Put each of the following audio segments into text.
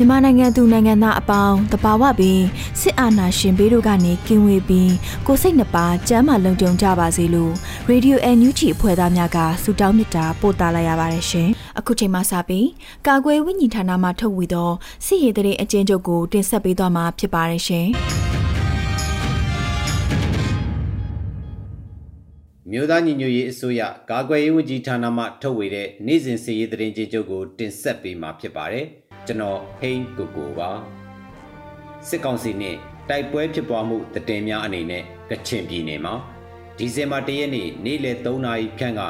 မြန်မာနိုင်ငံသူနိုင်ငံသားအပေါင်းတဘာဝပင်စစ်အာဏာရှင်ဘေးတို့ကနေကင်းဝေးပြီးကိုစိတ်နှပါကျမ်းမာလုံခြုံကြပါစေလို့ရေဒီယိုအန်ယူဂျီအဖွဲ့သားများကဆုတောင်းမေတ္တာပို့သလိုက်ရပါတယ်ရှင်။အခုချိန်မှစပြီးကာကွယ်ဝိညာဉ်ဌာနမှထုတ်ဝေသောစစ်ရေးတရေအကျဉ်းချုပ်ကိုတင်ဆက်ပေးသွားမှာဖြစ်ပါတယ်ရှင်။မြို့သားညီညွတ်ရေးအစိုးရကာကွယ်ရေးဝန်ကြီးဌာနမှထုတ်ဝေတဲ့နေ့စဉ်စီရေးသတင်းချင်းချုပ်ကိုတင်ဆက်ပေးမှာဖြစ်ပါတယ်။ ကျွန်တော်ဟိန်းကိုကိုပါစစ်ကောင်စီနဲ့တိုက်ပွဲဖြစ်ပွားမှုတည်င်းများအနေနဲ့ကချင်ပြည်နယ်မှာဒီဇင်ဘာ၁ရက်နေ့နေ့လယ်3နာရီခန့်က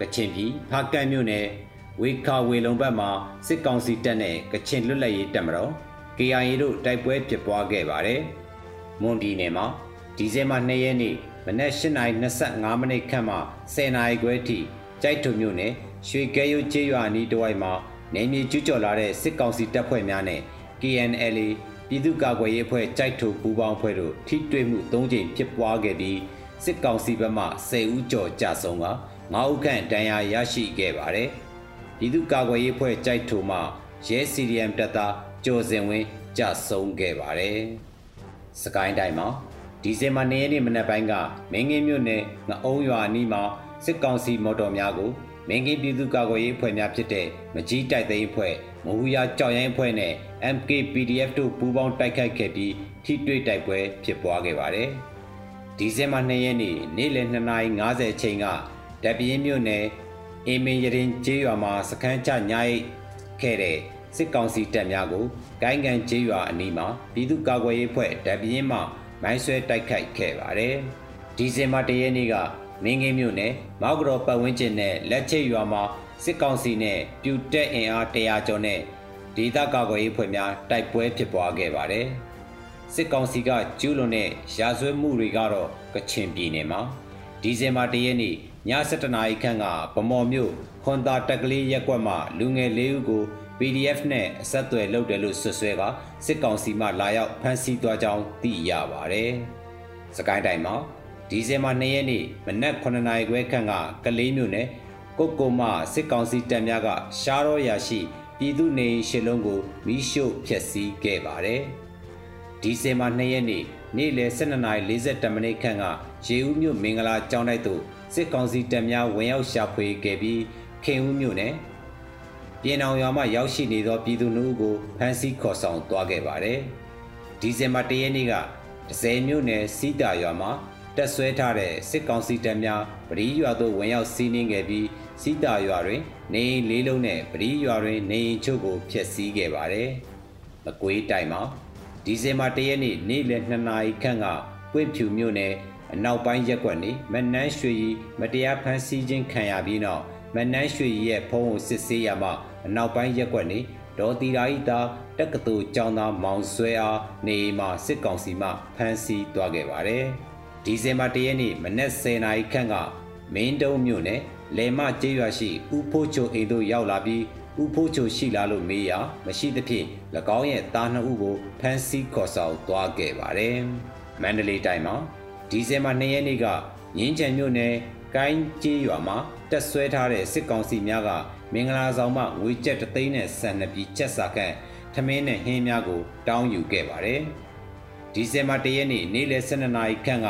ကချင်ပြည်ဖားကန့်မြို့နယ်ဝေခါဝေလုံဘက်မှာစစ်ကောင်စီတပ်နဲ့ကချင်လွတ်လပ်ရေးတပ်မတော် KIA တို့တိုက်ပွဲဖြစ်ပွားခဲ့ပါတယ်။မွန်ပြည်နယ်မှာဒီဇင်ဘာ2ရက်နေ့မနက်8:25မိနစ်ခန့်မှ10:00နာရီခွဲထိကြိုက်ထုံမြို့နယ်ရွှေကဲရိုးကျေးရွာနီးတဝိုက်မှာ နေမြေကျူးကျော်လာတဲ့စစ်ကောင်စီတပ်ဖွဲ့များနဲ့ KNLA ပြည်သူ့ကာကွယ်ရေးအဖွဲ့ကြိုက်ထိုပူးပေါင်းဖွဲ့တို့ထိတွေ့မှု၃ကြိမ်ဖြစ်ပွားခဲ့ပြီးစစ်ကောင်စီဘက်မှ10ဦးကျော်ကြာဆုံးက9ဦးခန့်ဒဏ်ရာရရှိခဲ့ပါတယ်။ပြည်သူ့ကာကွယ်ရေးအဖွဲ့ကြိုက်ထိုမှရဲ CDM တပ်သားကျော်စင်ဝင်းကြာဆုံးခဲ့ပါတယ်။စကိုင်းတိုင်းမှာဒီဇင်ဘာ၂ရက်နေ့မနက်ပိုင်းကမင်းငင်းမြို့နယ်ငအုံးရွာအနီးမှာစစ်ကောင်စီမော်တော်များကို မင်းကင်းပြည်သူ့ကာကွယ်ရေးအဖွဲ့များဖြစ်တဲ့မကြီးတိုက်သိမ်းအဖွဲ့မဟူယာကြောက်ရိုင်းအဖွဲ့နဲ့ MK PDF တို့ပူးပေါင်းတိုက်ခိုက်ခဲ့ပြီးထိတွေ့တိုက်ပွဲဖြစ်ပွားခဲ့ပါတယ်။ဒီဇင်ဘာ2ရက်နေ့နေ့လယ်2:50အချိန်ကတပင်းမြို့နယ်အင်းမင်းရင်ကျေးရွာမှာစခန်းချညိုက်ခဲ့တဲ့စစ်ကောင်စီတပ်များကိုကိုင်းကန်ကျေးရွာအနီးမှာပြည်သူ့ကာကွယ်ရေးအဖွဲ့တပင်းမှမိုင်းဆွဲတိုက်ခိုက်ခဲ့ပါတယ်။ဒီဇင်ဘာ1ရက်နေ့က မင်းငင်းမြို့နယ်မောက်ကတော်ပတ်ဝန်းကျင်နဲ့လက်ချိတ်ရွာမှာစစ်ကောင်စီနဲ့ပြူတက်အင်အား100ကျော်နဲ့ဒေသကာကွယ်ရေးဖွဲ့များတိုက်ပွဲဖြစ်ပွားခဲ့ပါတယ်။စစ်ကောင်စီကကျူးလွန်တဲ့ရာဇဝတ်မှုတွေကတော့ကချင်ပြည်နယ်မှာဒီဇင်ဘာ၁ရက်နေ့ည7:00နာရီခန့်ကဗမော်မြို့ခွန်သာတက်ကလေးရက်ကွက်မှလူငယ်၄ဦးကို PDF နဲ့အဆက်အသွယ်လုပ်တယ်လို့ဆွဆွဲကစစ်ကောင်စီမှလာရောက်ဖမ်းဆီးသွားကြောင်းသိရပါတယ်။စကိုင်းတိုင်းမှာ ဒီဇင်ဘာ2ရက်နေ့မနက်9နာရီခွဲခန့်ကကလေးမြို့နယ်ကုတ်ကုံမစစ်ကောင်စီတပ်များကရှားရောရာရှိပြည်သူနေရှစ်လုံးကိုမိရှို့ဖျက်ဆီးခဲ့ပါတယ်။ဒီဇင်ဘာ2ရက်နေ့နေ့လယ်12:40မိနစ်ခန့်ကရေဦးမြို့မင်္ဂလာကျောင်းတိုက်သို့စစ်ကောင်စီတပ်များဝင်ရောက်ရှာဖွေခဲ့ပြီးခင်ဦးမြို့နယ်ပြည်အောင်ရွာမှရောက်ရှိနေသောပြည်သူနှုတ်ကိုဖမ်းဆီးခေါ်ဆောင်သွားခဲ့ပါတယ်။ဒီဇင်ဘာ1ရက်နေ့ကဒဇယ်မြို့နယ်စီးတာရွာမှာ တက်ဆွဲထားတဲ့စစ်ကောင်စီတပ်များပရိရွာသို့ဝင်ရောက်စီးနင်းခဲ့ပြီးစီးတာရွာတွင်နေအိမ်လေးလုံးနဲ့ပရိရွာတွင်နေအိမ်ချုပ်ကိုဖျက်ဆီးခဲ့ပါတယ်။မကွေးတိုင်းမှာဒီဇင်ဘာ၁ရက်နေ့နေ့လယ်2နာရီခန့်ကပွင့်ဖြူမြို့နယ်အနောက်ပိုင်းရက်ကွက်နေမနန်းရွှေရီမတရားဖမ်းဆီးခြင်းခံရပြီးနောက်မနန်းရွှေရီရဲ့ဖုံးကိုစစ်ဆေးရမှအနောက်ပိုင်းရက်ကွက်နေဒေါ်တီရာဤသားတက္ကသိုလ်ကျောင်းသားမောင်ဆွဲအားနေမှစစ်ကောင်စီမှဖမ်းဆီးသွားခဲ့ပါတယ်။ ဒီဇင်ဘာ၁ရက်နေ့မနက်10:00နာရီခန့်ကမင်းတုံးမြို့နယ်လေမကျေးရွာရှိဥဖိုးချိုအိမ်သို့ရောက်လာပြီးဥဖိုးချိုရှိလာလို့မေးရမရှိသဖြင့်၎င်းရဲ့သားနှစ်ဦးကိုဖမ်းဆီးခေါ်ဆောင်သွားခဲ့ပါတယ်။မန္တလေးတိုင်းမှာဒီဇင်ဘာ2ရက်နေ့ကငင်းချံမြို့နယ်ကိုင်းကျေးရွာမှာတက်ဆွဲထားတဲ့စစ်ကောင်စီများကမင်္ဂလာဆောင်မှငွေကျပ်တသိန်းနဲ့ဆန်နှစ်ပြည်ချက်စာခန့်ထမင်းနဲ့ဟင်းများကိုတောင်းယူခဲ့ပါတယ်။ ဒီဇင်ဘာ၁ရက်နေ့နေ့လယ်12နာရီခန့်က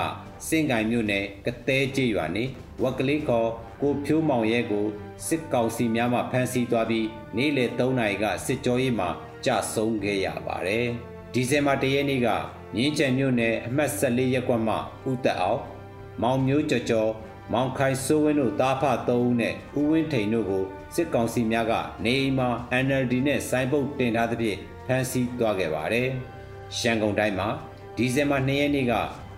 စင်ကိုင်မြို့နယ်ကတဲကျေးရွာနေဝက်ကလေးခေါ်ကိုဖြိုးမောင်ရဲကိုစစ်ကောင်စီများမှဖမ်းဆီးသွားပြီးနေ့လယ်3နာရီကစစ်ကြောရေးမှာကြဆုံးခဲ့ရပါတယ်။ဒီဇင်ဘာ၁ရက်နေ့ကမြင်းကျန်မြို့နယ်အမှတ်14ရပ်ကွက်မှဦးသက်အောင်မောင်မျိုးကြော်ကြော်မောင်ခိုင်စိုးဝင်းတို့တားဖ3ဦးနဲ့ဦးဝင်းထိန်တို့ကိုစစ်ကောင်စီများကနေအိမ်မှာ NLD နဲ့စိုင်းပုတ်တင်ထားသဖြင့်ဖမ်းဆီးသွားခဲ့ပါတယ်။ရန်ကုန်တိုင်းမှာ ဒီဇင်ဘာ2ရက်နေ့က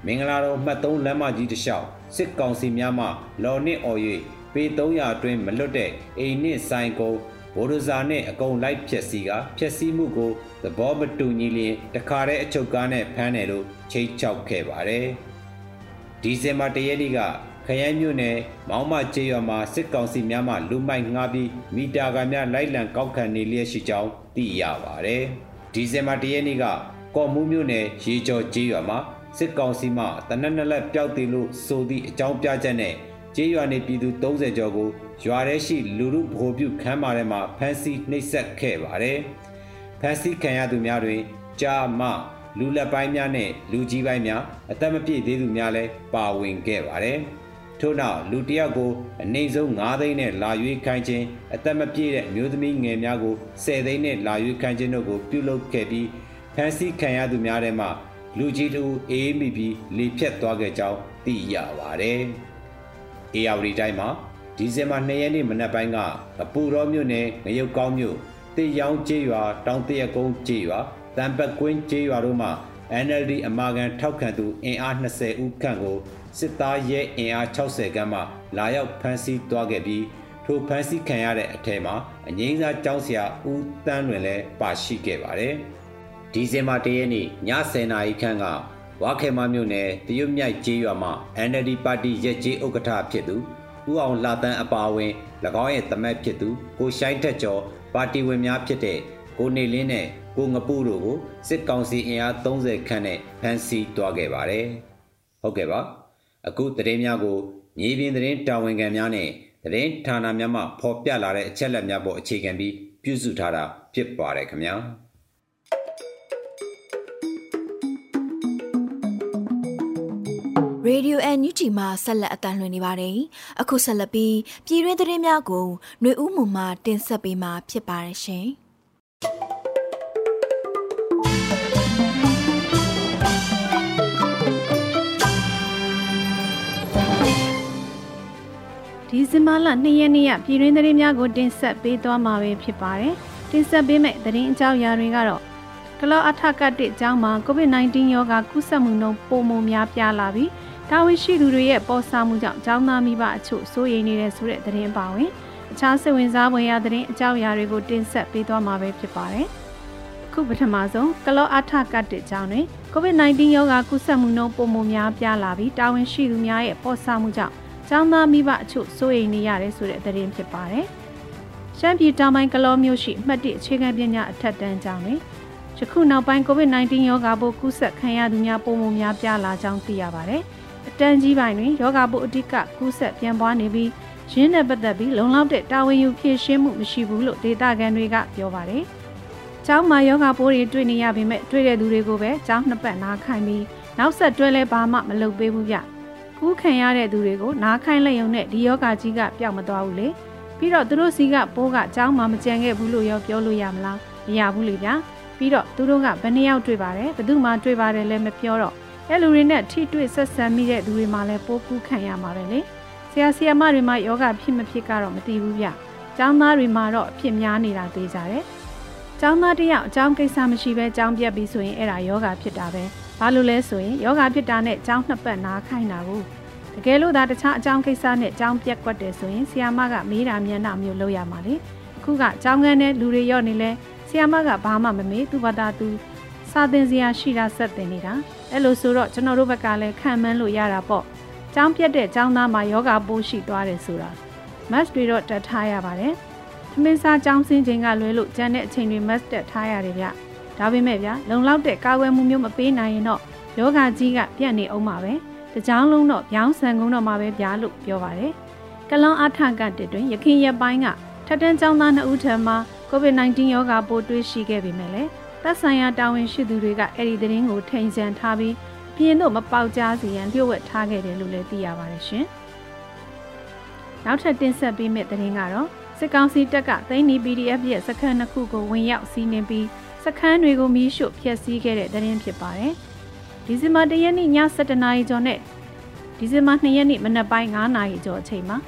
မင်္ဂလာတော်မှတ်3လမ်းမကြီးတစ်လျှောက်စစ်ကောင်စီများမှလော်နစ်အော်၍ပေ300အတွင်းမလွတ်တဲ့အိမ်နစ်ဆိုင်ကုန်းဘိုဒဇာနဲ့အကုန်လိုက်ဖြက်စီကဖြက်စီမှုကိုသဘောမတူညီလျင်တခါတည်းအချုပ်ကားနဲ့ဖမ်းတယ်လို့ချိတ်ချောက်ခဲ့ပါတယ်။ဒီဇင်ဘာ၁ရက်နေ့ကခရမ်းမြို့နယ်မောင်းမကျေးရွာမှာစစ်ကောင်စီများမှလူမိုက်ငှားပြီးမီတာကများလိုက်လံကောက်ခံနေလျက်ရှိကြောင်းသိရပါတယ်။ဒီဇင်ဘာ၁ရက်နေ့က ကော်မူးမြို့နယ်ရေကျော်ကျေးရွာမှာစစ်ကောင်စီမှတနက်နလက်ပျောက်တည်လို့ဆိုသည့်အကြောင်းပြချက်နဲ့ကျေးရွာနေပြည်သူ30ကျော်ကိုရွာထဲရှိလူလူဗဟိုပြုခန်းမာထဲမှာဖမ်းဆီးနှိပ်စက်ခဲ့ပါတယ်။ဖမ်းဆီးခံရသူများတွင်ကြာမလူလက်ပိုင်းများနဲ့လူကြီးပိုင်းများအသက်မပြည့်သေးသူများလည်းပါဝင်ခဲ့ပါတယ်။ထို့နောက်လူတယောက်ကိုအနေဆုံး9သိန်းနဲ့လာရွေးခိုင်းခြင်းအသက်မပြည့်တဲ့အမျိုးသမီးငယ်များကို10သိန်းနဲ့လာရွေးခိုင်းခြင်းတို့ကိုပြုလုပ်ခဲ့ပြီးဖ မ်းဆီးခံရသူများထဲမှလူကြီးတို့အေးမိပြီးလေဖြတ်သွားခဲ့ကြောင်းသိရပါတယ်။အေယာဝတီတိုင်းမှာဒီဇင်ဘာ2ရက်နေ့မနက်ပိုင်းကအပူရောမြို့နယ်ငရုတ်ကောင်းမြို့တေရောင်းကျေးရွာတောင်တရကုန်းကျေးရွာတံပတ်ကွင်းကျေးရွာတို့မှာ NLD အမာခံထောက်ခံသူအင်အား20ဦးခန့်ကိုစစ်သားရဲအင်အား60ခန်းမှလာရောက်ဖမ်းဆီးသွားခဲ့ပြီးထိုဖမ်းဆီးခံရတဲ့အထက်မှာအငိမ့်စားကျောင်းဆရာဦးတန်းလွင်လည်းပါရှိခဲ့ပါတယ်။ ဒီဇင်ဘာ၁ရက်နေ့ည10:00နာရီခန့်ကဝါခဲမမြို့နယ်တရွတ်မြိုက်ကျေးရွာမှာ NLD ပါတီရက်ကျေးဥက္ကဋ္ဌဖြစ်သူဦးအောင်လာတန်းအပါအဝင်၎င်းရဲ့တမက်ဖြစ်သူကိုရှိုင်းထက်ကျော်ပါတီဝင်များဖြစ်တဲ့ကိုနေလင်းနဲ့ကိုငပူတို့ကိုစစ်ကောင်စီအင်အား30ခန့်နဲ့ဖမ်းဆီးသွားခဲ့ပါတယ်။ဟုတ်ကဲ့ပါ။အခုသတင်းများကိုမြေပြင်သတင်းတာဝန်ခံများနဲ့သတင်းဌာနများမှဖော်ပြလာတဲ့အချက်အလက်များပေါ်အခြေခံပြီးပြုစုထားတာဖြစ်ပါတယ်ခင်ဗျာ။ Radio NUG မှာဆက်လက်အသံလွှင့်နေပါတယ်။အခုဆက်လက်ပြီးပြည်တွင်းသတင်းများကိုຫນွေဦးမှုမှတင်ဆက်ပေးမှာဖြစ်ပါတယ်ရှင်။ဒီဇင်ဘာလ2ရက်နေ့ရပြည်တွင်းသတင်းများကိုတင်ဆက်ပေးသွားမှာပဲဖြစ်ပါတယ်။တင်ဆက်ပေးမယ့်သတင်းအကြောင်းအရာတွေကတော့ကလောအထကတ်တဲ့အကြောင်းမှာ COVID-19 ရောဂါကူးစက်မှုနှုန်းပိုမိုများပြားလာပြီး တာဝန်ရှိသူတွေရဲ့ပေါ်ဆမှုကြောင့်ကျောင်းသားမိဘအချို့စိုးရိမ်နေတဲ့ဆိုတဲ့သတင်းပါဝင်အခြားစိတ်ဝင်စားဖွယ်ရာသတင်းအကြောင်းအရာတွေကိုတင်ဆက်ပေးသွားမှာပဲဖြစ်ပါတယ်။ခုပထမဆုံးကလောအထကတ်တဲ့အကြောင်းတွင် COVID-19 ရောဂါကူးစက်မှုနှုန်းပိုမိုများပြားလာပြီးတာဝန်ရှိသူများရဲ့ပေါ်ဆမှုကြောင့်ကျောင်းသားမိဘအချို့စိုးရိမ်နေရတယ်ဆိုတဲ့သတင်းဖြစ်ပါတယ်။ရှမ်းပြည်တောင်ပိုင်းကလောမြို့ရှိမှတ်တစ်အခြေခံပညာအထက်တန်းကျောင်းတွင်ယခုနောက်ပိုင်း COVID-19 ရောဂါပိုးကူးစက်ခံရသူများပုံမှန်များပြားလာကြောင်းသိရပါတယ်။အ တန်းကြီးပိုင်းတွင်ယောဂပိုးအဓိကကူးစက်ပြန်ပွားနေပြီးရင်းနဲ့ပတ်သက်ပြီးလုံလောက်တဲ့တာဝန်ယူဖြည့်ရှင်းမှုမရှိဘူးလို့ဒေတာကန်တွေကပြောပါတယ်။ကျောင်းမှာယောဂပိုးတွေတွေ့နေရပေမဲ့တွေ့တဲ့သူတွေကိုပဲကျောင်းနှစ်ပတ်နားခိုင်းပြီးနောက်ဆက်တွဲလဲဘာမှမလုပ်ပေးဘူးဗျ။ကူးခံရတဲ့သူတွေကိုနားခိုင်းလက်ရုံနဲ့ဒီယောဂကြီးကပျောက်မသွားဘူးလေ။ပြီးတော့သူတို့စီကပိုးကကျောင်းမှာမကြံခဲ့ဘူးလို့ရောပြောလို့ရမလားမရဘူးလေဗျာ။ပြီးတော့သူတို့ကဘယ်နှယောက်တွေ့ပါတယ်ဘယ်သူမှတွေ့ပါတယ်လဲမပြောတော့ အဲလူတွေနဲ့ထိတွေ့ဆက်ဆံမိတဲ့သူတွေမှလည်းပိုးကူးခံရမှာပဲလေဆရာဆရာမတွေမှာယောဂဖြစ်မဖြစ်ကတော့မသိဘူးဗျကျောင်းသားတွေမှာတော့အဖြစ်များနေတာသိကြတယ်ကျောင်းသားတယောက်အကြောင်းကိစ္စမရှိဘဲကျောင်းပြက်ပြီးဆိုရင်အဲ့ဒါယောဂဖြစ်တာပဲဘာလို့လဲဆိုရင်ယောဂဖြစ်တာနဲ့ကျောင်းနှစ်ပတ်နားခိုင်းတာကိုတကယ်လို့ဒါတခြားအကြောင်းကိစ္စနဲ့ကျောင်းပြက်ကွက်တယ်ဆိုရင်ဆီယာမကမေးတာမြန်တာမျိုးလုပ်ရမှာလေအခုကကျောင်းကန်းနဲ့လူတွေရော့နေလဲဆီယာမကဘာမှမမေးသူ့ဘာသာသူ စာသင်စရာရှိတာဆက်သင်နေတာအဲ့လိုဆိုတော့ကျွန်တော်တို့ဘက်ကလည်းခံမှန်းလို့ရတာပေါ့။ကျောင်းပြတ်တဲ့ကျောင်းသားမှာယောဂပိုးရှိသွားတယ်ဆိုတာ mask တွေတော့တက်ထားရပါတယ်။သမင်းစားကျောင်းစင်းချိန်ကလွဲလို့ကျန်တဲ့အချိန်တွေ mask တက်ထားရတယ်ဗျ။ဒါပေမဲ့ဗျာလုံလောက်တဲ့ကာကွယ်မှုမျိုးမပေးနိုင်ရင်တော့ယောဂကြီးကပြန့်နေအောင်ပါပဲ။တကြောင်လုံးတော့ပြောင်းဆန်ကုန်တော့မှာပဲဗျာလို့ပြောပါတယ်။ကလောင်အထကတက်တွင်ရခင်ရပိုင်းကထက်တန်းကျောင်းသား2ဦးထံမှာ COVID-19 ရောဂါပိုးတွေ့ရှိခဲ့ပေမဲ့လည်း သက်ဆိုင်ရာတာဝန်ရှိသူတွေကအဲ့ဒီသတင်းကိုထိန်ဆန်ထားပြီးပြပြင်တို့မပေါက်ကြားစေရန်လျှို့ဝှက်ထားခဲ့တယ်လို့လည်းသိရပါတယ်ရှင်။နောက်ထပ်တင်ဆက်ပေးမယ့်သတင်းကတော့စစ်ကောင်စီတပ်ကသိန်းနီ PDF ရဲ့စခန်းနှစ်ခုကိုဝင်ရောက်စီးနင်းပြီးစခန်းတွေကိုမီးရှို့ဖျက်ဆီးခဲ့တဲ့သတင်းဖြစ်ပါတယ်။ဒီဇင်ဘာ၁ရက်နေ့ည7:00နာရီကျော်နဲ့ဒီဇင်ဘာ2ရက်နေ့မနက်ပိုင်း9:00နာရီကျော်အချိန်မှာ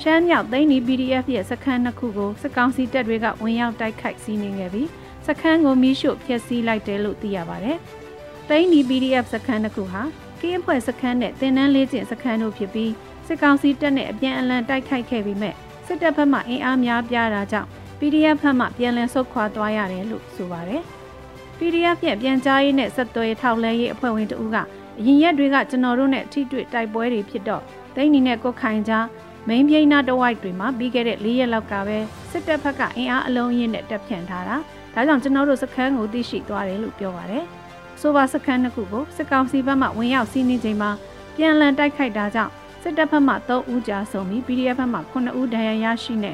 ရှမ်းမြောက်သိန်းနီ PDF ရဲ့စခန်းနှစ်ခုကိုစစ်ကောင်စီတပ်တွေကဝင်ရောက်တိုက်ခိုက်စီးနင်းခဲ့ပြီး စခန်းကိုမီးရှို့ဖျက်ဆီးလိုက်တယ်လို့သိရပါတယ်။သိန်းနီ PDF စခန်းတစ်ခုဟာကင်းအဖွဲ့စခန်းနဲ့တင်နန်းလေးကျင်စခန်းတို့ဖြစ်ပြီးစစ်ကောင်စီတပ်နဲ့အပြန်အလှန်တိုက်ခိုက်ခဲ့ပြီးမဲ့စစ်တပ်ဘက်မှအင်အားများပြားတာကြောင့် PDF ဘက်မှပြန်လည်ဆုတ်ခွာသွားရတယ်လို့ဆိုပါတယ်။ PDF ရဲ့ပြန်ကြားရေးနဲ့ဆက်သွယ်ထောက်လဲရေးအဖွဲ့ဝင်တဦးကအရင်ရက်တွေကကျွန်တော်တို့နဲ့ထိတွေ့တိုက်ပွဲတွေဖြစ်တော့သိန်းနီနဲ့ကိုခိုင်ကြားမိန်ပြိန်းနာတဝိုက်တွေမှာပြီးခဲ့တဲ့၄ရက်လောက်ကပဲစစ်တပ်ဘက်ကအင်အားအလုံးရင်းနဲ့တပ်ဖြန့်ထားတာ ဒါကြောင့်ကျွန်တော်တို့စခန်းကိုသိရှိသွားတယ်လို့ပြောပါတယ်ဆိုပါစခန်းတစ်ခုကိုစစ်ကောင်စီဘက်မှဝင်ရောက်စီးနင်းချိန်မှာပြန်လည်တိုက်ခိုက်တာကြောင့်စစ်တပ်ဘက်မှ3ဦးကြာဆုံးပြီး PDF ဘက်မှ9ဦးဒဏ်ရာရရှိနေ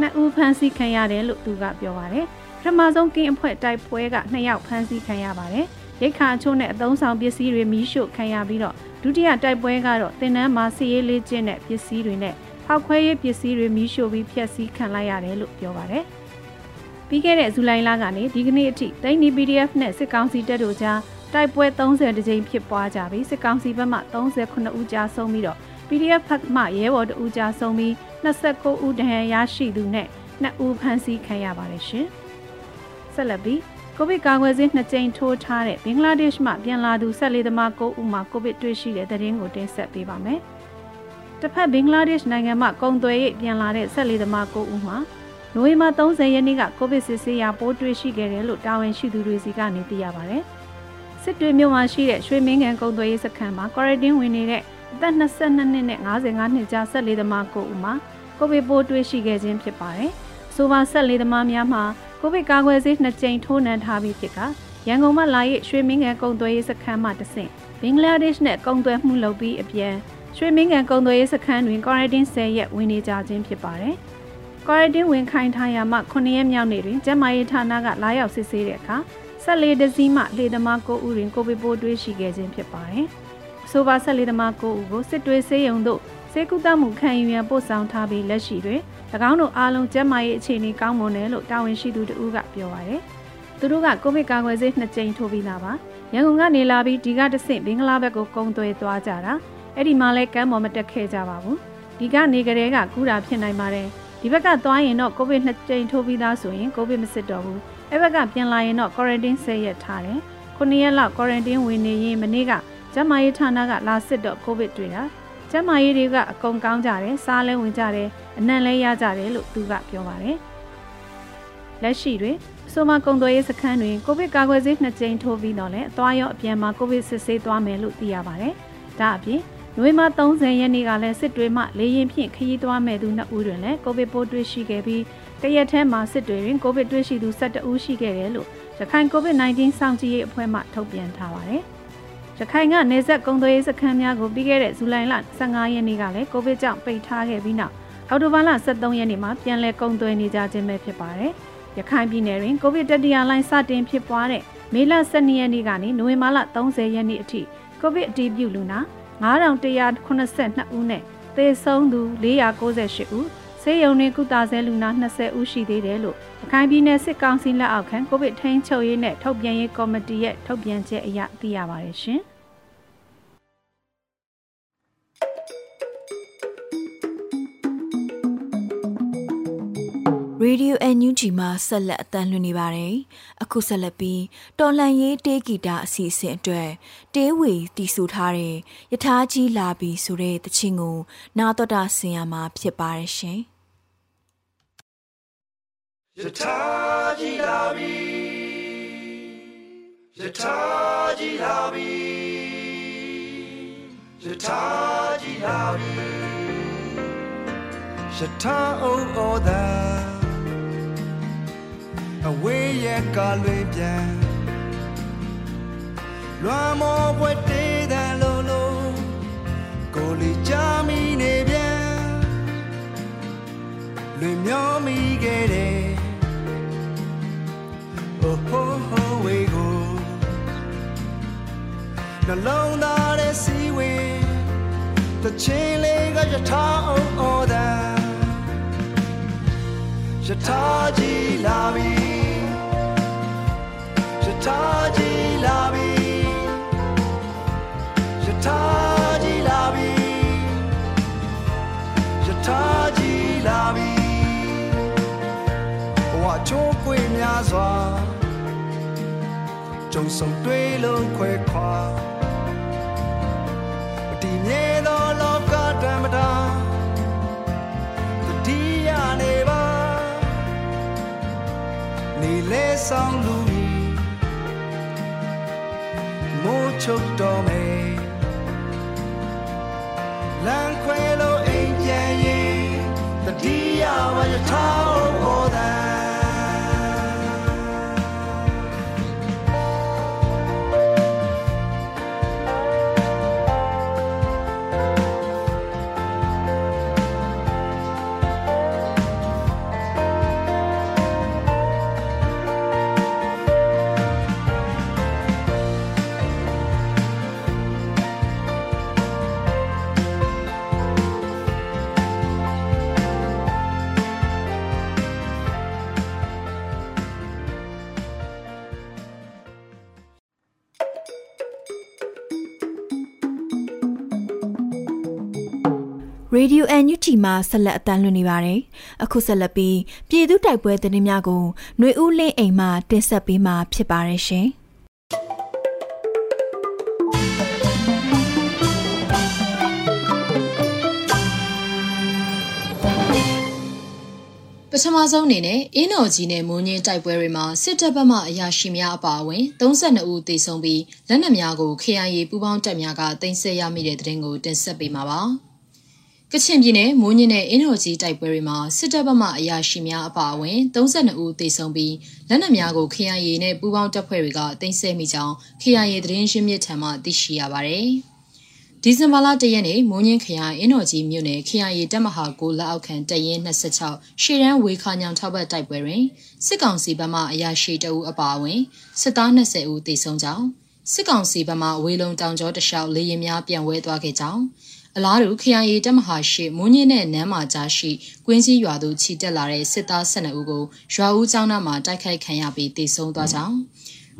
2ဦးဖမ်းဆီးခံရတယ်လို့သူကပြောပါတယ်ပထမဆုံးကင်းအဖွဲ့တိုက်ပွဲက2ယောက်ဖမ်းဆီးခံရပါတယ်ရိတ်ခါအချို့နဲ့အသုံးဆောင်ပစ္စည်းတွေမီးရှို့ခံရပြီးတော့ဒုတိယတိုက်ပွဲကတော့တင်နန်းမှာစီရေးလေးကျင်းတဲ့ပစ္စည်းတွေနဲ့ဖောက်ခွဲရေးပစ္စည်းတွေမီးရှို့ပြီးဖျက်ဆီးခံလိုက်ရတယ်လို့ပြောပါတယ်။ ပြီးခဲ့တဲ့ဇူလိုင်လကနေဒီကနေ့အထိတိုင်းနီ PDF နဲ့စစ်ကောင်စီတပ်တို့ကြားတိုက်ပွဲ30တကြိမ်ဖြစ်ပွားကြပြီးစစ်ကောင်စီဘက်မှ39ဦးကြာဆုံးပြီးတော့ PDF ဘက်မှရဲဘော်2ဦးကြာဆုံးပြီး29ဦးဒဏ်ရာရရှိသူနဲ့2ဦးဖမ်းဆီးခံရပါတယ်ရှင်။ဆက်လက်ပြီးကိုဗစ်ကာကွယ်ဆေးနှစ်ကြိမ်ထိုးထားတဲ့ဘင်္ဂလားဒေ့ရှ်မှပြန်လာသူဆက်လေးသမား9ဦးမှာကိုဗစ်တွေ့ရှိတဲ့သတင်းကိုတင်ဆက်ပေးပါမယ်။တစ်ဖက်ဘင်္ဂလားဒေ့ရှ်နိုင်ငံမှကုံသွယ်ရေးပြန်လာတဲ့ဆက်လေးသမား9ဦးမှာ နိုဝင်ဘာ30ရက်နေ့ကကိုဗစ်စစ်ဆေးရာပိုးတွေ့ရှိခဲ့တယ်လို့တာဝန်ရှိသူတွေစီကနေသိရပါဗျ။စစ်တွေမြို့မှာရှိတဲ့ရွှေမင်းကန်ကုံသွယ်ရေးစခန်းမှာ quarantine ဝင်နေတဲ့အသက်22နှစ်နဲ့55နှစ်ကြားဆက်လေးသမား9ဦးမှာကိုဗစ်ပိုးတွေ့ရှိခဲ့ခြင်းဖြစ်ပါတယ်။ဆိုပါဆက်လေးသမားများမှာကိုဗစ်ကာကွယ်ဆေးနှစ်ကြိမ်ထိုးနှံထားပြီးဖြစ်ကရန်ကုန်မှလာရဲ့ရွှေမင်းငယ်ကုံသွဲရေးစခန်းမှတဆင့်ဘင်္ဂလားဒေ့ရှ်နဲ့ကုံသွဲမှုလုပ်ပြီးအပြန်ရွှေမင်းငယ်ကုံသွဲရေးစခန်းတွင် quarantine 10ရက်ဝင်နေကြခြင်းဖြစ်ပါတယ်။ quarantine ဝင်ခိုင်းထားရမှ9ရက်မြောက်နေ့တွင်ကျန်းမာရေးဌာနကလာရောက်စစ်ဆေးတဲ့အခါဆက်လေးဒဇီးမှလေသမား9ဦးတွင်ကိုဗစ်ပိုးတွေ့ရှိခဲ့ခြင်းဖြစ်ပါတယ်။ဆိုပါဆက်လေးသမား9ဦးကိုစစ်တွေဆေးရုံသို့ဆေးကုသမှုခံယူရန်ပို့ဆောင်ထားပြီးလက်ရှိတွင်၎င်းတို့အားလုံးကျန်းမာရေးအခြေအနေကောင်းမွန်တယ်လို့တာဝန်ရှိသူတဦးကပြောပါရယ်သူတို့ကကိုဗစ်ကာကွယ်ဆေးနှစ်ကြိမ်ထိုးပြီးသားပါရန်ကုန်ကနေလာပြီးဒီကတဆင့်ဘင်္ဂလားဘက်ကိုကုန်းသွဲသွားကြတာအဲ့ဒီမှာလဲကမ်းပေါ်မတက်ခဲ့ကြပါဘူးဒီကနေကလေးကကူးတာဖြစ်နိုင်ပါတယ် ဒီဘက်ကသွားရင်တော့ကိုဗစ်နှစ်ကြိမ်ထိုးပြီးသားဆိုရင်ကိုဗစ်မစစ်တော့ဘူးအဲ့ဘက်ကပြန်လာရင်တော့ quarantine 10ရက်ထားတယ်ခုနှစ်ရက်လောက် quarantine ဝင်နေရင်မနေ့ကကျမရေးဌာနကလာစစ်တော့ကိုဗစ်တွေ့တာကျမရေးတွေကအကုန်ကောင်းကြတယ်စားလဲဝင်ကြတယ်အနံ့လဲရကြတယ်လို့သူကပြောပါတယ်လက်ရှိတွင်အဆိုမကုံသွေးရေးစခန်းတွင်ကိုဗစ်ကာကွယ်ဆေးနှစ်ကြိမ်ထိုးပြီးတော့လည်းအသွားရောအပြန်မှာကိုဗစ်စစ်ဆေးသွားမယ်လို့သိရပါတယ်ဒါအပြင် နိုဝင်ဘာ30ရက်နေ့ကလည်းစစ်တွေမှလေရင်ဖြင့်ခရီးသွားမဲ့သူနှစ်ဦးတွင်လည်းကိုဗစ်ပိုးတွေ့ရှိခဲ့ပြီးတရက်ထဲမှာစစ်တွေတွင်ကိုဗစ်တွေ့ရှိသူ12ဦးရှိခဲ့တယ်လို့ရခိုင်ကိုဗစ် -19 စောင့်ကြည့်ရေးအဖွဲ့မှထုတ်ပြန်ထားပါတယ်။ရခိုင်ကနေဆက်ကုံသွေးစခန်းများကိုပြီးခဲ့တဲ့ဇူလိုင်လ15ရက်နေ့ကလည်းကိုဗစ်ကြောင့်ပိတ်ထားခဲ့ပြီးနောက်အောက်တိုဘာလ23ရက်နေ့မှာပြန်လည်ကုံသွေးနေကြခြင်းပဲဖြစ်ပါတယ်။ရခိုင်ပြည်နယ်တွင်ကိုဗစ်တတိယလှိုင်းစတင်ဖြစ်ပွားတဲ့မေလ12ရက်နေ့ကနေနိုဝင်ဘာလ30ရက်နေ့အထိကိုဗစ်အတည်ပြုလူနာ 9182ဦးနဲ့သေဆုံးသူ498ဦးဆေးရုံတွင်ကုသဆဲလူနာ20ဦးရှိသေးတယ်လို့ရခိုင်ပြည်နယ်စစ်ကောင်စီလက်အောက်ခံကိုဗစ်ထိန်းချုပ်ရေးနဲ့ထုတ်ပြန်ရေးကော်မတီရဲ့ထုတ်ပြန်ချက်အရသိရပါတယ်ရှင်။ Radio NUG မှာဆက်လက်အသံလွှင့်နေပါတယ်။အခုဆက်လက်ပြီးတော်လန်ရေးတေးဂီတအစီအစဉ်အတွက်တေးဝေတီးဆိုထားတဲ့ယထာကြီးလာပြီဆိုတဲ့တခြင်းကို နာတော်တာဆင်ရမှာဖြစ်ပါတယ်ရှင်။ယထာကြီးလာပြီယထာကြီးလာပြီယထာကြီးလာပြီယထာအိုအိုသာ အဝေးရဲ့ကလွေပြန်လွမ်းမောပွဲတေးတဲ့လုံးလုံးကိုလီချမီနေပြန်လွင်မျောမိခဲ့တယ် Oh ho ho we go နှလုံးသားရဲ့စီဝင်တချင်းလေးကယထာအောင်အော်တာယထာကြီးလာပြီ ချိုးကွေများစွာကြုံဆုံတွေးလုံးခွဲခွာမတည်မြဲသောလောကဓမ္မတာတတိယနေပါနေလဲဆောင်လူ ချုပ်တော်မယ်လမ်းခွဲလို့အိမ်ပြန်ရင်တတိယဝရထား ရေဒီယိုအန်ယူတီမှာဆက်လက်အတန်းလွှင့်နေပါတယ်။အခုဆက်လက်ပြီးပြည်သူတိုက်ပွဲသတင်းများကိုຫນွေဦးလင်းအိမ်မှတင်ဆက်ပေးမှာဖြစ်ပါတယ်ရှင်။ပထမဆုံးအနေနဲ့အင်းတော်ကြီးနဲ့မိုးညင်းတိုက်ပွဲတွေမှာစစ်တပ်ဘက်မှအရာရှိများအပါအဝင်32ဦးသေဆုံးပြီးလက်နက်များကို KIA ပူးပေါင်းတပ်များကတင်ဆက်ရမိတဲ့တဲ့တင်ကိုတင်ဆက်ပေးမှာပါ။ ကချင်ပြည်နယ်မိုးညင်းနဲ့အင်းတော်ကြီးတိုက်ပွဲတွေမှာစစ်တပ်ဘက်မှအရာရှိများအပါအဝင်32ဦးသေဆုံးပြီးလက်နက်များကို KIA နဲ့ပူးပေါင်းတပ်ဖွဲ့တွေကတင်ဆက်မိကြောင်း KIA သတင်းရင်းမြစ်ထံမှသိရှိရပါတယ်။ဒီဇင်ဘာလ၁ရက်နေ့မိုးညင်းခရိုင်အင်းတော်ကြီးမြို့နယ် KIA တပ်မဟာကိုလက်အောက်ခံတရင်26ရှေ့တန်းဝေခါညောင်ထောက်ဘက်တိုက်ပွဲတွင်စစ်ကောင်စီဘက်မှအရာရှိတအုပ်အပါအဝင်စစ်သား20ဦးသေဆုံးကြောင်းစစ်ကောင်စီဘက်မှဝေလုံတောင်ကျောတလျှောက်လေရင်များပြန်ဝဲသွားခဲ့ကြောင်း အလားတူ KIA တပ်မဟာရှိမိုးညင်းနဲ့နမ်းမာကြားရှိကွင်းစည်းရွာသို့ခြိတက်လာတဲ့စစ်သား12ဦးကိုရွာဦးကျောင်းသားမှတိုက်ခိုက်ခံရပြီးသေဆုံးသွားကြောင်း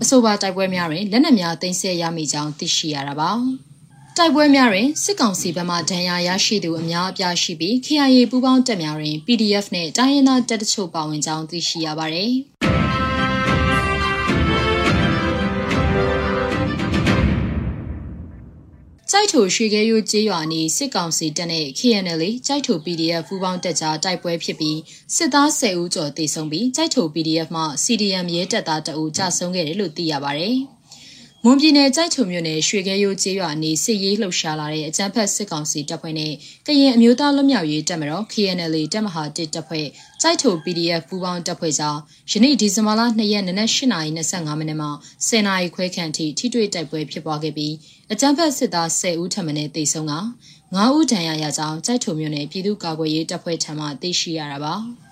အဆိုပါတိုက်ပွဲများတွင်လက်နက်များတင်ဆက်ရမိကြောင်းသိရှိရတာပါ။တိုက်ပွဲများတွင်စစ်ကောင်စီဘက်မှဒဏ်ရာရရှိသူအများအပြားရှိပြီး KIA ပူးပေါင်းတပ်များတွင် PDF နဲ့တိုင်းရင်းသားတပ်တချို့ပါဝင်ကြောင်းသိရှိရပါသည်။ က်ထိုရွှေခဲရိုးကျေးရွာနီစစ်ကောင်စီတပ်နဲ့ KNL စိုက်ထို PDF ပူးပေါင်းတပ်ကြားတိုက်ပွဲဖြစ်ပြီးစစ်သား10ဦးကျော်သေဆုံးပြီးစိုက်ထို PDF မှ CDM ရဲတပ်သားတအူကြဆုံးခဲ့တယ်လို့သိရပါဗျ။ မွန်ပြည်နယ်ကြိုက်ချုံမြို့နယ်ရွှေခဲရိုးကျေးရွာအနီးစစ်ရေးလှုပ်ရှားလာတဲ့အကြမ်းဖက်စစ်ကောင်စီတပ်ဖွဲ့နဲ့ကရင်အမျိုးသားလွတ်မြောက်ရေးတပ်မတော် KNL တပ်မဟာ1တပ်ဖွဲ့ကြိုက်ထုံ PDF ပူးပေါင်းတပ်ဖွဲ့ကြားယနေ့ဒီဇင်ဘာလ2ရက်နေ့နက်8:25မိနစ်မှာ10နာရီခွဲခန့်ထိထိတွေ့တိုက်ပွဲဖြစ်ပွားခဲ့ပြီးအကြမ်းဖက်စစ်သား10ဦးထပ်မံသေဆုံးက9ဦးဒဏ်ရာရကြောင်းကြိုက်ထုံမြို့နယ်ပြည်သူ့ကာကွယ်ရေးတပ်ဖွဲ့ထံမှသိရှိရတာပါ။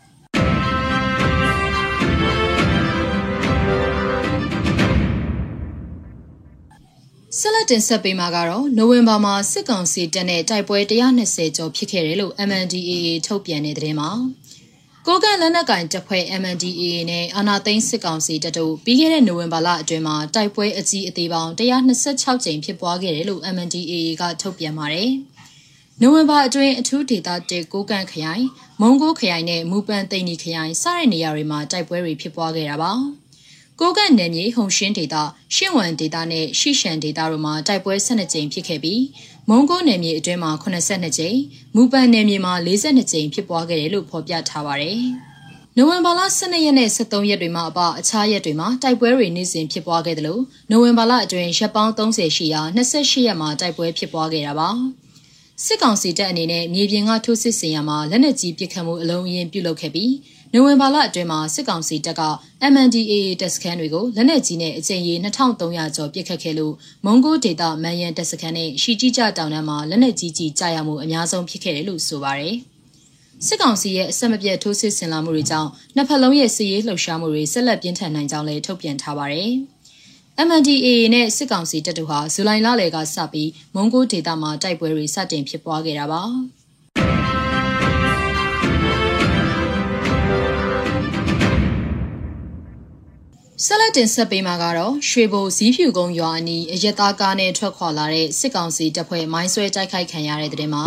ဆက်လက်တင်ဆက်ပေးမှာကတော့နိုဝင်ဘာမှာစစ်ကောင်စီတပ်နဲ့တိုက်ပွဲ120ကျော်ဖြစ်ခဲ့တယ်လို့ MNDAA ထုတ်ပြန်တဲ့သတင်းမှာကိုကန့်လက်နက်ကင်တပ်ဖွဲ့ MNDAA နဲ့အာနာသိန်းစစ်ကောင်စီတပ်တို့ပြီးခဲ့တဲ့နိုဝင်ဘာလအတွင်းမှာတိုက်ပွဲအကြီးအသေးပေါင်း126ကြိမ်ဖြစ်ပွားခဲ့တယ်လို့ MNDAA ကထုတ်ပြန်ပါတယ်။နိုဝင်ဘာအတွင်းအထူးဒေသတဲကိုကန့်ခရိုင်၊မုံကိုခရိုင်နဲ့မူပန်သိန်နီခရိုင်စတဲ့နေရာတွေမှာတိုက်ပွဲတွေဖြစ်ပွားခဲ့တာပါ။ ကိုကန့်နယ်မြေဟုံရှင်းဒေသရှင့်ဝမ်ဒေသနဲ့ရှီရှန်ဒေသတို့မှာတိုက်ပွဲ12ကြိမ်ဖြစ်ခဲ့ပြီးမုံကိုနယ်မြေအတွင်းမှာ82ကြိမ်မူပန်နယ်မြေမှာ42ကြိမ်ဖြစ်ပွားခဲ့တယ်လို့ဖော်ပြထားပါတယ်။နိုဝင်ဘာလ12ရက်နဲ့13ရက်တွေမှာအပအခြားရက်တွေမှာတိုက်ပွဲတွေနေ့စဉ်ဖြစ်ပွားခဲ့တယ်လို့နိုဝင်ဘာလအတွင်းရက်ပေါင်း30ရှိရာ28ရက်မှာတိုက်ပွဲဖြစ်ပွားခဲ့တာပါ။စစ်ကောင်စီတပ်အနေနဲ့မြေပြင်ကထိုးစစ်ဆင်ရမှာလက်နက်ကြီးပစ်ခတ်မှုအလုံးအင်းပြုလုပ်ခဲ့ပြီး နိုဝင်ဘာလအတွင်းမှာစစ်ကောင်စီတပ်က MNDAA တပ်စခန်းတွေကိုလက်နက်ကြီးနဲ့အကြိမ်ရေ2300ကျော်ပစ်ခတ်ခဲ့လို့မွန်ဂိုဒေတာမန်ယန်တပ်စခန်းနဲ့ရှီကြီးကြတောင်တန်းမှာလက်နက်ကြီးကြီးကြာရမှုအများဆုံးဖြစ်ခဲ့တယ်လို့ဆိုပါတယ်။စစ်ကောင်စီရဲ့အဆက်မပြတ်ထိုးစစ်ဆင်လာမှုတွေကြောင့်နှစ်ဖက်လုံးရဲ့စစ်ရေးလှုပ်ရှားမှုတွေဆက်လက်ပြင်းထန်နိုင်ကြောင်းလည်းထုတ်ပြန်ထားပါတယ်။ MNDAA နဲ့စစ်ကောင်စီတပ်တို့ဟာဇူလိုင်လလယ်ကစပြီးမုံကိုဒေသမှာတိုက်ပွဲတွေစတင်ဖြစ်ပွားခဲ့တာပါ။ ဆက်လက်တင်ဆက်ပေးမှာကတော့ရွှေဘိုဇီးဖြူကုန်းရွာအနီးအရက်သားကားနဲ့ထွက်ခွာလာတဲ့စစ်ကောင်စီတပ်ဖွဲ့မိုင်းဆွဲတိုက်ခိုက်ခံရတဲ့တဲ့မှာ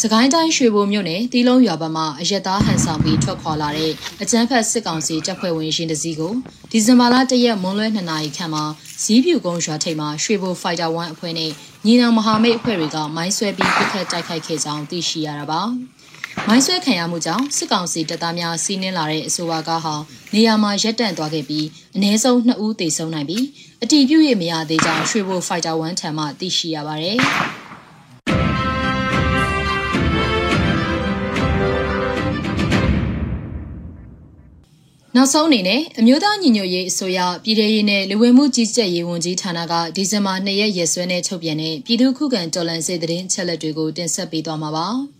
စကိုင်းတိုင်းရွှေဘိုမြို့နယ်တီလုံးရွာဘက်မှအရက်သားဟန်ဆောင်ပြီးထွက်ခွာလာတဲ့အကြမ်းဖက်စစ်ကောင်စီတပ်ဖွဲ့ဝင်ရှင်တစည်းကိုဒီဇင်ဘာလ၁ရက်မွန်းလွဲ2နာရီခန့်မှာဇီးဖြူကုန်းရွာထိပ်မှာရွှေဘိုဖိုက်တာ1အဖွဲ့နဲ့ညီနောင်မဟာမိတ်အဖွဲ့တွေကမိုင်းဆွဲပြီးပစ်ခတ်တိုက်ခိုက်ခဲ့ကြောင်းသိရှိရတာပါ။ မိုင်းဆွဲခံရမှုကြောင့်စစ်ကောင်စီတပ်သားများစီးနင်းလာတဲ့အဆိုပါကားဟာနေရာမှာရပ်တန့်သွားခဲ့ပြီးအ ਨੇ ဆုံး2ဦးသေဆုံးနိုင်ပြီးအတီးပြုတ်ရမရသေးကြောင်းရွှေဘိုဖိုက်တာ1ထံမှသိရှိရပါတယ်။နောက်ဆုံးအနေနဲ့အမျိုးသားညီညွတ်ရေးအစိုးရပြည်ထရေးနဲ့လူဝင်မှုကြီးကြပ်ရေးဝန်ကြီးဌာနကဒီဇင်ဘာ2ရက်ရက်စွဲနဲ့ထုတ်ပြန်တဲ့ပြည်သူ့ခုခံတော်လှန်ရေးသတင်းချက်လက်တွေကိုတင်ဆက်ပေးသွားမှာပါ။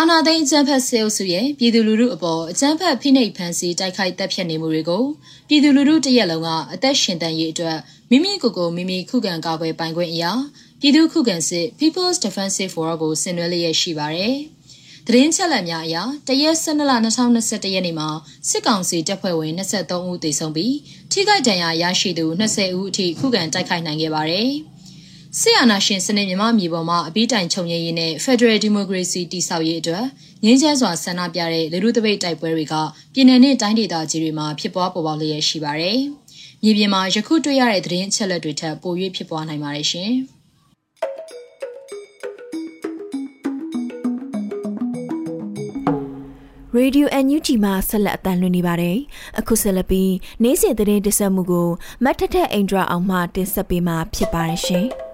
အာနာသိန်းအကြမ်းဖက်ဆဲအုပ်စုရဲ့ပြည်သူလူထုအပေါ်အကြမ်းဖက်ဖိနှိပ်ဖန်ဆီးတိုက်ခိုက်တပ်ဖြတ်နေမှုတွေကိုပြည်သူလူထုတရက်လုံးကအသက်ရှင်တန်ရေးအတွက်မိမိကိုယ်ကိုမိမိခုခံကာကွယ်ပိုင်ခွင့်အရာပြည်သူခုခံစစ် People's Defensive War ကိုဆင်နွှဲလျက်ရှိပါတယ်။သတင်းချက်လက်များအရတရက်12လ2021ရက်နေ့မှာစစ်ကောင်စီတပ်ဖွဲ့ဝင်23ဦးသေဆုံးပြီးထိခိုက်ဒဏ်ရာရရှိသူ20ဦးအထိခုခံတိုက်ခိုက်နိုင်ခဲ့ပါတယ်။ စစ်အာဏာရှင်စနစ်မြမမြေပေါ်မှာအပြီးတိုင်ချုပ်ငြိမ်းရေးနဲ့ Federal Democracy တည်ဆောက်ရေးအတွက်ငြင်းချမ်းစွာဆန္ဒပြတဲ့လူထုတပိတ်တိုက်ပွဲတွေကပြည်내နဲ့တိုင်းဒေသကြီးတွေမှာဖြစ်ပွားပေါ်ပေါက်လျက်ရှိပါတယ်။မြေပြင်မှာယခုတွေ့ရတဲ့သတင်းအချက်လက်တွေထက်ပို၍ဖြစ်ပွားနိုင်ပါတယ်ရှင်။ Radio NUG မှာဆက်လက်အသံလွှင့်နေပါတယ်။အခုဆက်လက်ပြီးနေ့စဉ်သတင်းတင်ဆက်မှုကိုမတ်ထထအိန္ဒြာအောင်မှတင်ဆက်ပေးမှာဖြစ်ပါတယ်ရှင်။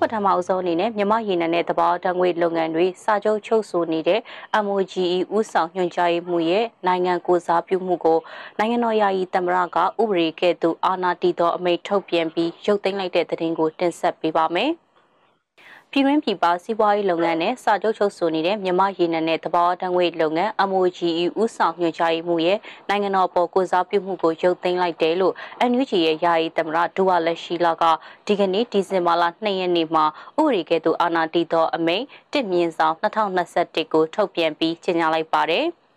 ပထမအဆုံးအနေနဲ့မြမရေနံနဲ့တဘာတံငွေလုပ်ငန်းတွေစာချုပ်ချုပ်ဆိုနေတဲ့ MOGE ဥဆောင်ညွှန်ကြားရေးမှုရဲ့နိုင်ငံကိုစားပြုမှုကိုနိုင်ငံတော်ယာယီသမ္မတကဥပဒေကဲ့သို့အာဏာတည်သောအမိန့်ထုတ်ပြန်ပြီးရုပ်သိမ်းလိုက်တဲ့သတင်းကိုတင်ဆက်ပေးပါမယ်။ ပြည်တွင်းပြည်ပစီးပွားရေးလုပ်ငန်းနဲ့စာချုပ်ချုပ်ဆိုနေတဲ့မြန်မာရေနံနဲ့တဘာဝတံငွေလုပ်ငန်း MOGE ဥဆောင်ညွှန်ကြားမှုရဲ့နိုင်ငံတော်ပေါ်ကိုစားပြုမှုကိုရုပ်သိမ်းလိုက်တယ်လို့ NUG ရဲ့ယာယီသမ္မတဒူဝါလက်ရှိလာကဒီကနေ့ဒီဇင်ဘာလ2ရက်နေ့မှာဥပဒေကဲ့သို့အာဏာတည်သောအမိန့်တစ်မြင့်ဆောင်2021ကိုထုတ်ပြန်ပြီးကြေညာလိုက်ပါတယ်။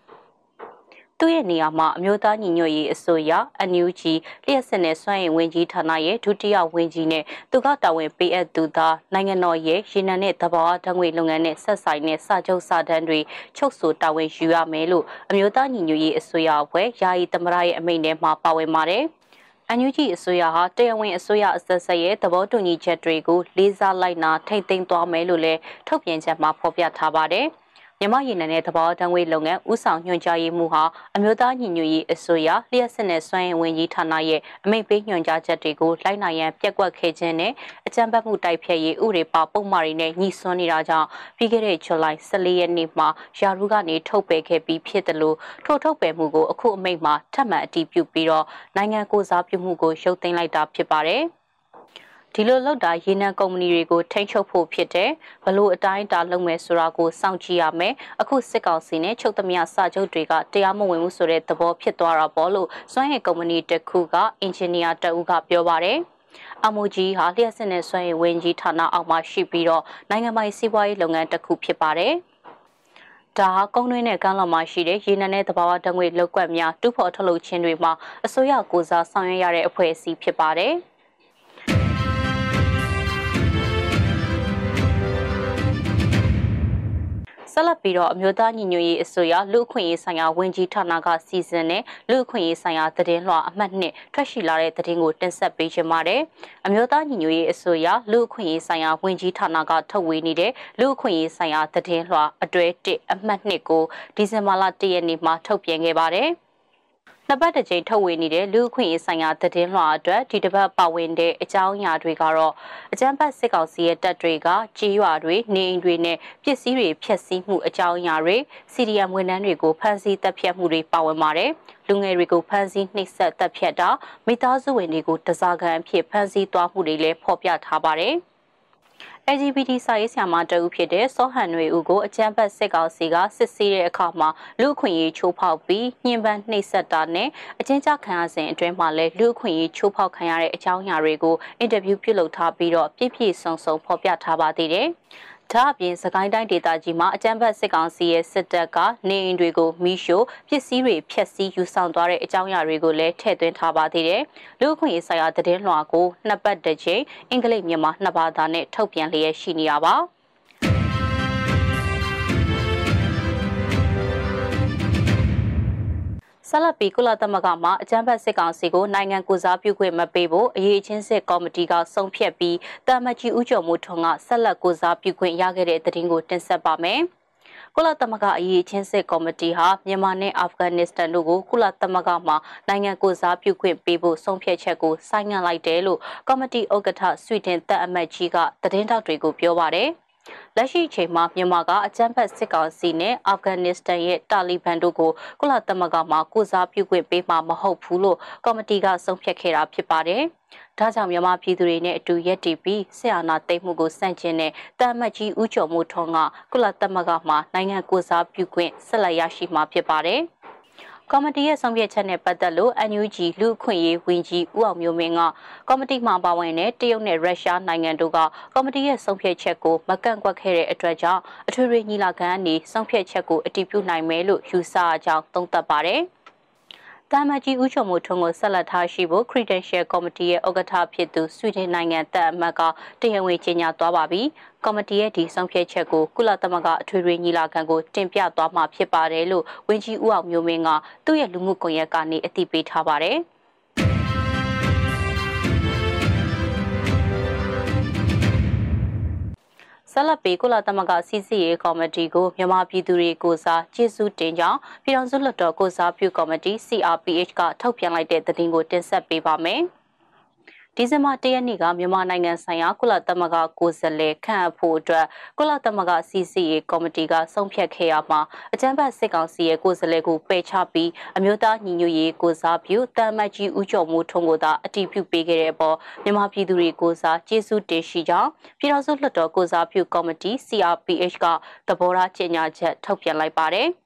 သူ့ရဲ့နေရာမှာအမျိုးသားညီညွတ်ရေးအစိုးရ NUG လျှက်စစ်နဲ့စွမ်းရည်ဝန်ကြီးဌာနရဲ့ဒုတိယဝန်ကြီးနဲ့သူကတာဝန်ပေးအပ်သူသာနိုင်ငံတော်ရဲ့ရေနံနဲ့သဘာဝဓာတ်ငွေလုပ်ငန်းနဲ့ဆက်ဆိုင်တဲ့စာချုပ်စာတမ်းတွေချုပ်ဆိုတာဝန်ယူရမယ်လို့အမျိုးသားညီညွတ်ရေးအစိုးရအဖွဲ့ယာယီသမ္မတရဲ့အမိန့်ထဲမှာပါဝင်ပါတယ်။အန်ယူဂျီအစိုးရဟာတရားဝင်အစိုးရအဆက်ဆက်ရဲ့သဘောတူညီချက်တွေကိုလေးစားလိုက်နာထိမ့်သိမ်းသွားမယ်လို့လည်းထုတ်ပြန်ချက်မှာဖော်ပြထားပါတယ်။ မြမရေနံနဲ့သဘောတံငွေလုပ်ငန်းဦးဆောင်ညွှန်ကြားရေးမှူးဟာအမျိုးသားညီညွတ်ရေးအစိုးရလျှက်စစ်နဲ့စွမ်းရည်ဝန်ကြီးဌာနရဲ့အမိန့်ပေးညွှန်ကြားချက်တွေကိုလိုက်နိုင်ရန်ပြက်ကွက်ခဲ့ခြင်းနဲ့အကြံပတ်မှုတိုက်ဖျက်ရေးဥပဒေပါပုံမှားတွေနဲ့ညှိစွန်းနေတာကြောင့်ပြီးခဲ့တဲ့ဇူလိုင်14ရက်နေ့မှာယာရုကနေထုတ်ပယ်ခဲ့ပြီးဖြစ်တယ်လို့ထို့ထုတ်ပယ်မှုကိုအခုအမိန့်မှာထပ်မံအတည်ပြုပြီးတော့နိုင်ငံကိုစားပြုမှုကိုရုပ်သိမ်းလိုက်တာဖြစ်ပါတယ်။ ဒီလိုလောက်တာရေနံကုမ္ပဏီတွေကိုထိန်းချုပ်ဖို့ဖြစ်တယ်ဘလို့အတိုင်းတာလုပ်မယ်ဆိုတာကိုစောင့်ကြည့်ရမယ်အခုစစ်ကောင်စီနဲ့ချုပ်သမျှစာချုပ်တွေကတရားမဝင်ဘူးဆိုတဲ့သဘောဖြစ်သွားတာပေါ့လို့စွမ်းရည်ကုမ္ပဏီတစ်ခုကအင်ဂျင်နီယာတအုပ်ကပြောပါတယ်အမိုဂျီဟာလျှက်စစ်နဲ့စွမ်းရည်ဝန်ကြီးဌာနအောက်မှာရှိပြီးတော့နိုင်ငံပိုင်စီးပွားရေးလုပ်ငန်းတစ်ခုဖြစ်ပါတယ်ဒါဟာကုန်းတွင်းနဲ့ကမ်းလွန်မှာရှိတဲ့ရေနံနဲ့သဘာဝဓာတ်ငွေလောက်ကွက်များတူဖို့ထုတ်လုပ်ခြင်းတွေမှာအစိုးရကိုစားဆောင်ရွက်ရတဲ့အဖွဲ့အစည်းဖြစ်ပါတယ်။ ဆက်လက်ပြီးတော့အမျိုးသားညီညွတ်ရေးအစိုးရလူ့အခွင့်အရေးဆိုင်ရာဝန်ကြီးဌာနကစီစဉ်တဲ့လူ့အခွင့်အရေးဆိုင်ရာသတင်းလွှာအမှတ်နှစ်ထွက်ရှိလာတဲ့သတင်းကိုတင်ဆက်ပေးချင်ပါတယ်။အမျိုးသားညီညွတ်ရေးအစိုးရလူ့အခွင့်အရေးဆိုင်ရာဝန်ကြီးဌာနကထုတ်ဝေနေတဲ့လူ့အခွင့်အရေးဆိုင်ရာသတင်းလွှာအတွဲ1အမှတ်နှစ်ကိုဒီဇင်ဘာလ1ရက်နေ့မှာထုတ်ပြန်ခဲ့ပါတယ်။ နှစ်ပတ်တစ်ကြိမ်ထုတ်ဝေနေတဲ့လူအခွင့်အရေးဆိုင်ရာသတင်းလွှာအတွက်ဒီတစ်ပတ်ပါဝင်တဲ့အကြောင်းအရာတွေကတော့အကြမ်းဖက်စစ်ကောင်စီရဲ့တပ်တွေကကြေးရွာတွေနေအိမ်တွေနဲ့ပစ္စည်းတွေဖျက်ဆီးမှုအကြောင်းအရာတွေ CDM ဝန်ထမ်းတွေကိုဖမ်းဆီးတပ်ဖြတ်မှုတွေပါဝင်ပါတယ်လူငယ်တွေကိုဖမ်းဆီးနှိပ်စက်တပ်ဖြတ်တာမိသားစုဝင်တွေကိုတစားကန်အဖြစ်ဖမ်းဆီးသွားမှုတွေလည်းဖော်ပြထားပါတယ် LGBT စာရေးဆရာမတဦးဖြစ်တဲ့စောဟန်နွေဦးကိုအကြမ်းဖက်စစ်ကောင်စီကစစ်ဆေးတဲ့အခါမှာလူအခွင့်အရေးချိုးဖောက်ပြီးညှဉ်းပန်းနှိပ်စက်တာနဲ့အကျဉ်းချခံရစဉ်အတွင်းမှာလည်းလူအခွင့်အရေးချိုးဖောက်ခံရတဲ့အကြောင်းအရာတွေကိုအင်တာဗျူးပြုလုပ်ထားပြီးတော့ပြည့်ပြည့်စုံစုံဖော်ပြထားပါသေးတယ်။ ဒါအပြင်စကိုင်းတိုင်းဒေသကြီးမှာအကြမ်းဖက်စစ်ကောင်စီရဲ့စစ်တပ်ကနေအိမ်တွေကိုမိရှို့ပစ္စည်းတွေဖျက်ဆီးယူဆောင်သွားတဲ့အကြောင်းအရာတွေကိုလည်းထည့်သွင်းထားပါသေးတယ်။လူ့အခွင့်အရေးဆိုင်ရာသတင်းလွှာကိုနှစ်ပတ်တစ်ချိန်အင်္ဂလိပ်မြန်မာနှစ်ဘာသာနဲ့ထုတ်ပြန်လျက်ရှိနေရပါ။ ဆက်လက်ပြီးကုလသမဂ္ဂမှအကြမ်းဖက်စစ်ကောင်စီကိုနိုင်ငံကိုစားပြုခွင့်မပေးဖို့အရေးချင်းစစ်ကော်မတီကဆုံးဖြတ်ပြီးတာမကြီးဦးကျော်မိုးထွန်းကဆက်လက်ကိုစားပြုခွင့်ရခဲ့တဲ့သတင်းကိုတင်ဆက်ပါမယ်။ကုလသမဂ္ဂအရေးချင်းစစ်ကော်မတီဟာမြန်မာနဲ့အာဖဂန်နစ္စတန်တို့ကိုကုလသမဂ္ဂမှနိုင်ငံကိုစားပြုခွင့်ပေးဖို့ဆုံးဖြတ်ချက်ကိုဆိုင်းငံ့လိုက်တယ်လို့ကော်မတီဥက္ကဋ္ဌဆွီဒင်တပ်အမတ်ကြီးကသတင်းတောက်တွေကိုပြောပါတယ်။ လက်ရှိအချိန်မှာမြန်မာကအကြမ်းဖက်စစ်ကောင်စီနဲ့အာဖဂန်နစ္စတန်ရဲ့တာလီဘန်တို့ကိုကုလသမဂ္ဂမှကိုစားပြုခွင့်ပေးမှာမဟုတ်ဘူးလို့ကော်မတီကဆုံးဖြတ်ခဲ့တာဖြစ်ပါတယ်။ဒါကြောင့်မြန်မာပြည်သူတွေနဲ့အတူရက်တည်ပြီးဆရာနာသိမ်းမှုကိုစန့်ကျင်တဲ့တာမတ်ကြီးဦးကျော်မိုးထွန်းကကုလသမဂ္ဂမှနိုင်ငံကိုစားပြုခွင့်ဆက်လက်ရရှိမှာဖြစ်ပါတယ်။ ကော်မတီရဲ့ဆုံးဖြတ်ချက်နဲ့ပတ်သက်လို့ NUG လူ့အခွင့်အရေးဝန်ကြီးဦးအောင်မျိုးမင်းကကော်မတီမှပါဝင်တဲ့တရုတ်နဲ့ရုရှားနိုင်ငံတို့ကကော်မတီရဲ့ဆုံးဖြတ်ချက်ကိုမကန့်ကွက်ခဲ့တဲ့အတွက်ကြောင့်အထွေထွေညီလာခံကနေဆုံးဖြတ်ချက်ကိုအတည်ပြုနိုင်မယ်လို့ယူဆအကြောင်းသုံးသပ်ပါတယ်။ တာမကြီးဦးချုံမိုထွန်းကိုဆက်လက်ထားရှိဖို့ Credential Committee ရဲ့ဥက္ကဋ္ဌဖြစ်သူဆွီဒင်နိုင်ငံတပ်အမတ်ကတရားဝင်ကြေညာသွားပါပြီ။ကော်မတီရဲ့ဒီဆုံးဖြတ်ချက်ကိုကုလသမဂ္ဂအထွေထွေညီလာခံကိုတင်ပြသွားမှာဖြစ်ပါတယ်လို့ဝန်ကြီးဦးအောင်မျိုးမင်းကသူ့ရဲ့လူမှုကွန်ရက်ကနေအသိပေးထားပါတယ်။ ဆက်လက်ပြီးကုလသမဂ္ဂစီစီရေးကော်မတီကိုမြန်မာပြည်သူတွေကိုစားကျေးဇူးတင်ကြောင်းပြည်ထောင်စုလွှတ်တော်ကိုစားပြုကော်မတီ CRPH ကထုတ်ပြန်လိုက်တဲ့သတင်းကိုတင်ဆက်ပေးပါမယ်။ ဒီဇင်ဘာ၁ရက်နေ့ကမြန်မာနိုင်ငံဆိုင်ရာကုလသမဂ္ဂကိုယ်စားလှယ်ခန့်အပ်ဖို့အတွက်ကုလသမဂ္ဂစီစီအေကော်မတီကဆုံးဖြတ်ခဲ့ရမှာအကြံဖတ်စစ်ကောင်စီရဲ့ကိုယ်စားလှယ်ကိုပယ်ချပြီးအမျိုးသားညီညွတ်ရေးကိုစားပြုတမ်မတ်ကြီးဦးကျော်မိုးထွန်းကိုသာအတည်ပြုပေးခဲ့တဲ့အပေါ်မြန်မာပြည်သူတွေကိုစားကျေးဇူးတင်ရှိကြောင်းပြည်ထောင်စုလွှတ်တော်ကိုစားပြုကော်မတီ CRPH ကသဘောထားကြေညာချက်ထုတ်ပြန်လိုက်ပါတယ်။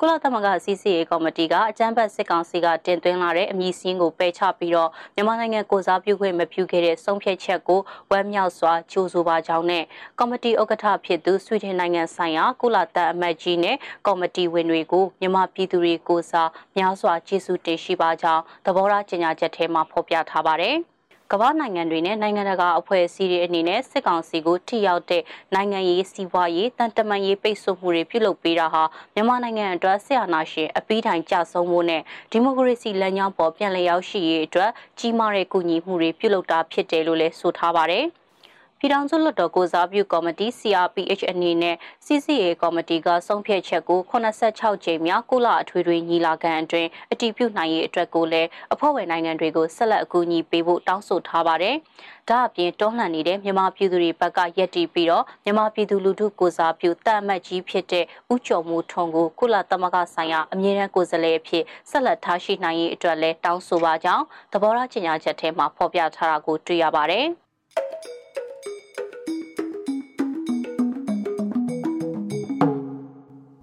ကုလသမဂ္ဂစီစီအေကော်မတီကအကြမ်းဖက်စစ်ကောင်စီကတင်သွင်းလာတဲ့အမည်စင်းကိုပယ်ချပြီးတော့မြန်မာနိုင်ငံကိုစားပြုခွင့်မပြုခဲ့တဲ့ဆုံးဖြတ်ချက်ကိုဝမ်းမြောက်စွာကြိုဆိုပါကြောင်းနဲ့ကော်မတီဥက္ကဋ္ဌဖြစ်သူဆွေဒင်နိုင်ငံဆိုင်ရာကုလတပ်အမတ်ကြီးနဲ့ကော်မတီဝင်တွေကိုမြန်မာပြည်သူတွေကိုစားများစွာကျေးဇူးတင်ရှိပါကြောင်းသဘောထားကြေညာချက်ထဲမှာဖော်ပြထားပါတယ်။ ကမ္ဘာနိုင်ငံတွေနဲ့နိုင်ငံတကာအဖွဲ့အစည်းတွေအနေနဲ့စစ်ကောင်စီကိုထိရောက်တဲ့နိုင်ငံရေးစီးပွားရေးတန်တမန်ရေးပိတ်ဆို့မှုတွေပြုလုပ်ပေးတာဟာမြန်မာနိုင်ငံအတွက်ဆရာနာရှင်အပီးတိုင်ကြဆုံးမှုနဲ့ဒီမိုကရေစီလမ်းကြောင်းပေါ်ပြန်လည်ရောက်ရှိရေးအတွက်ကြီးမားတဲ့ကူညီမှုတွေပြုလုပ်တာဖြစ်တယ်လို့လည်းဆိုထားပါတယ်။ ပြည်ထောင်စုလွှတ်တော်ကိုစားပြုကော်မတီ CRPH အနေနဲ့ CCA ကော်မတီကဆုံးဖြတ်ချက်ကို86ကြိမ်မြောက်ကုလအထွေထွေညီလာခံအတွင်းအတည်ပြုနိုင်ရေးအတွက်ကိုလည်းအဖွဲ့ဝင်နိုင်ငံတွေကိုဆက်လက်အကူအညီပေးဖို့တောင်းဆိုထားပါတယ်။ဒါအပြင်တွန်းလှန်နေတဲ့မြန်မာပြည်သူတွေဘက်ကရက်တီပြီးတော့မြန်မာပြည်သူလူထုကိုစားပြုတာအမတ်ကြီးဖြစ်တဲ့ဦးကျော်မိုးထွန်းကိုကုလသမဂ္ဂဆိုင်ရာအမြဲတမ်းကိုယ်စားလှယ်အဖြစ်ဆက်လက်ထားရှိနိုင်ရေးအတွက်လည်းတောင်းဆိုပါကြောင်းသဘောထားကြေညာချက်ထဲမှာဖော်ပြထားတာကိုတွေ့ရပါတယ်။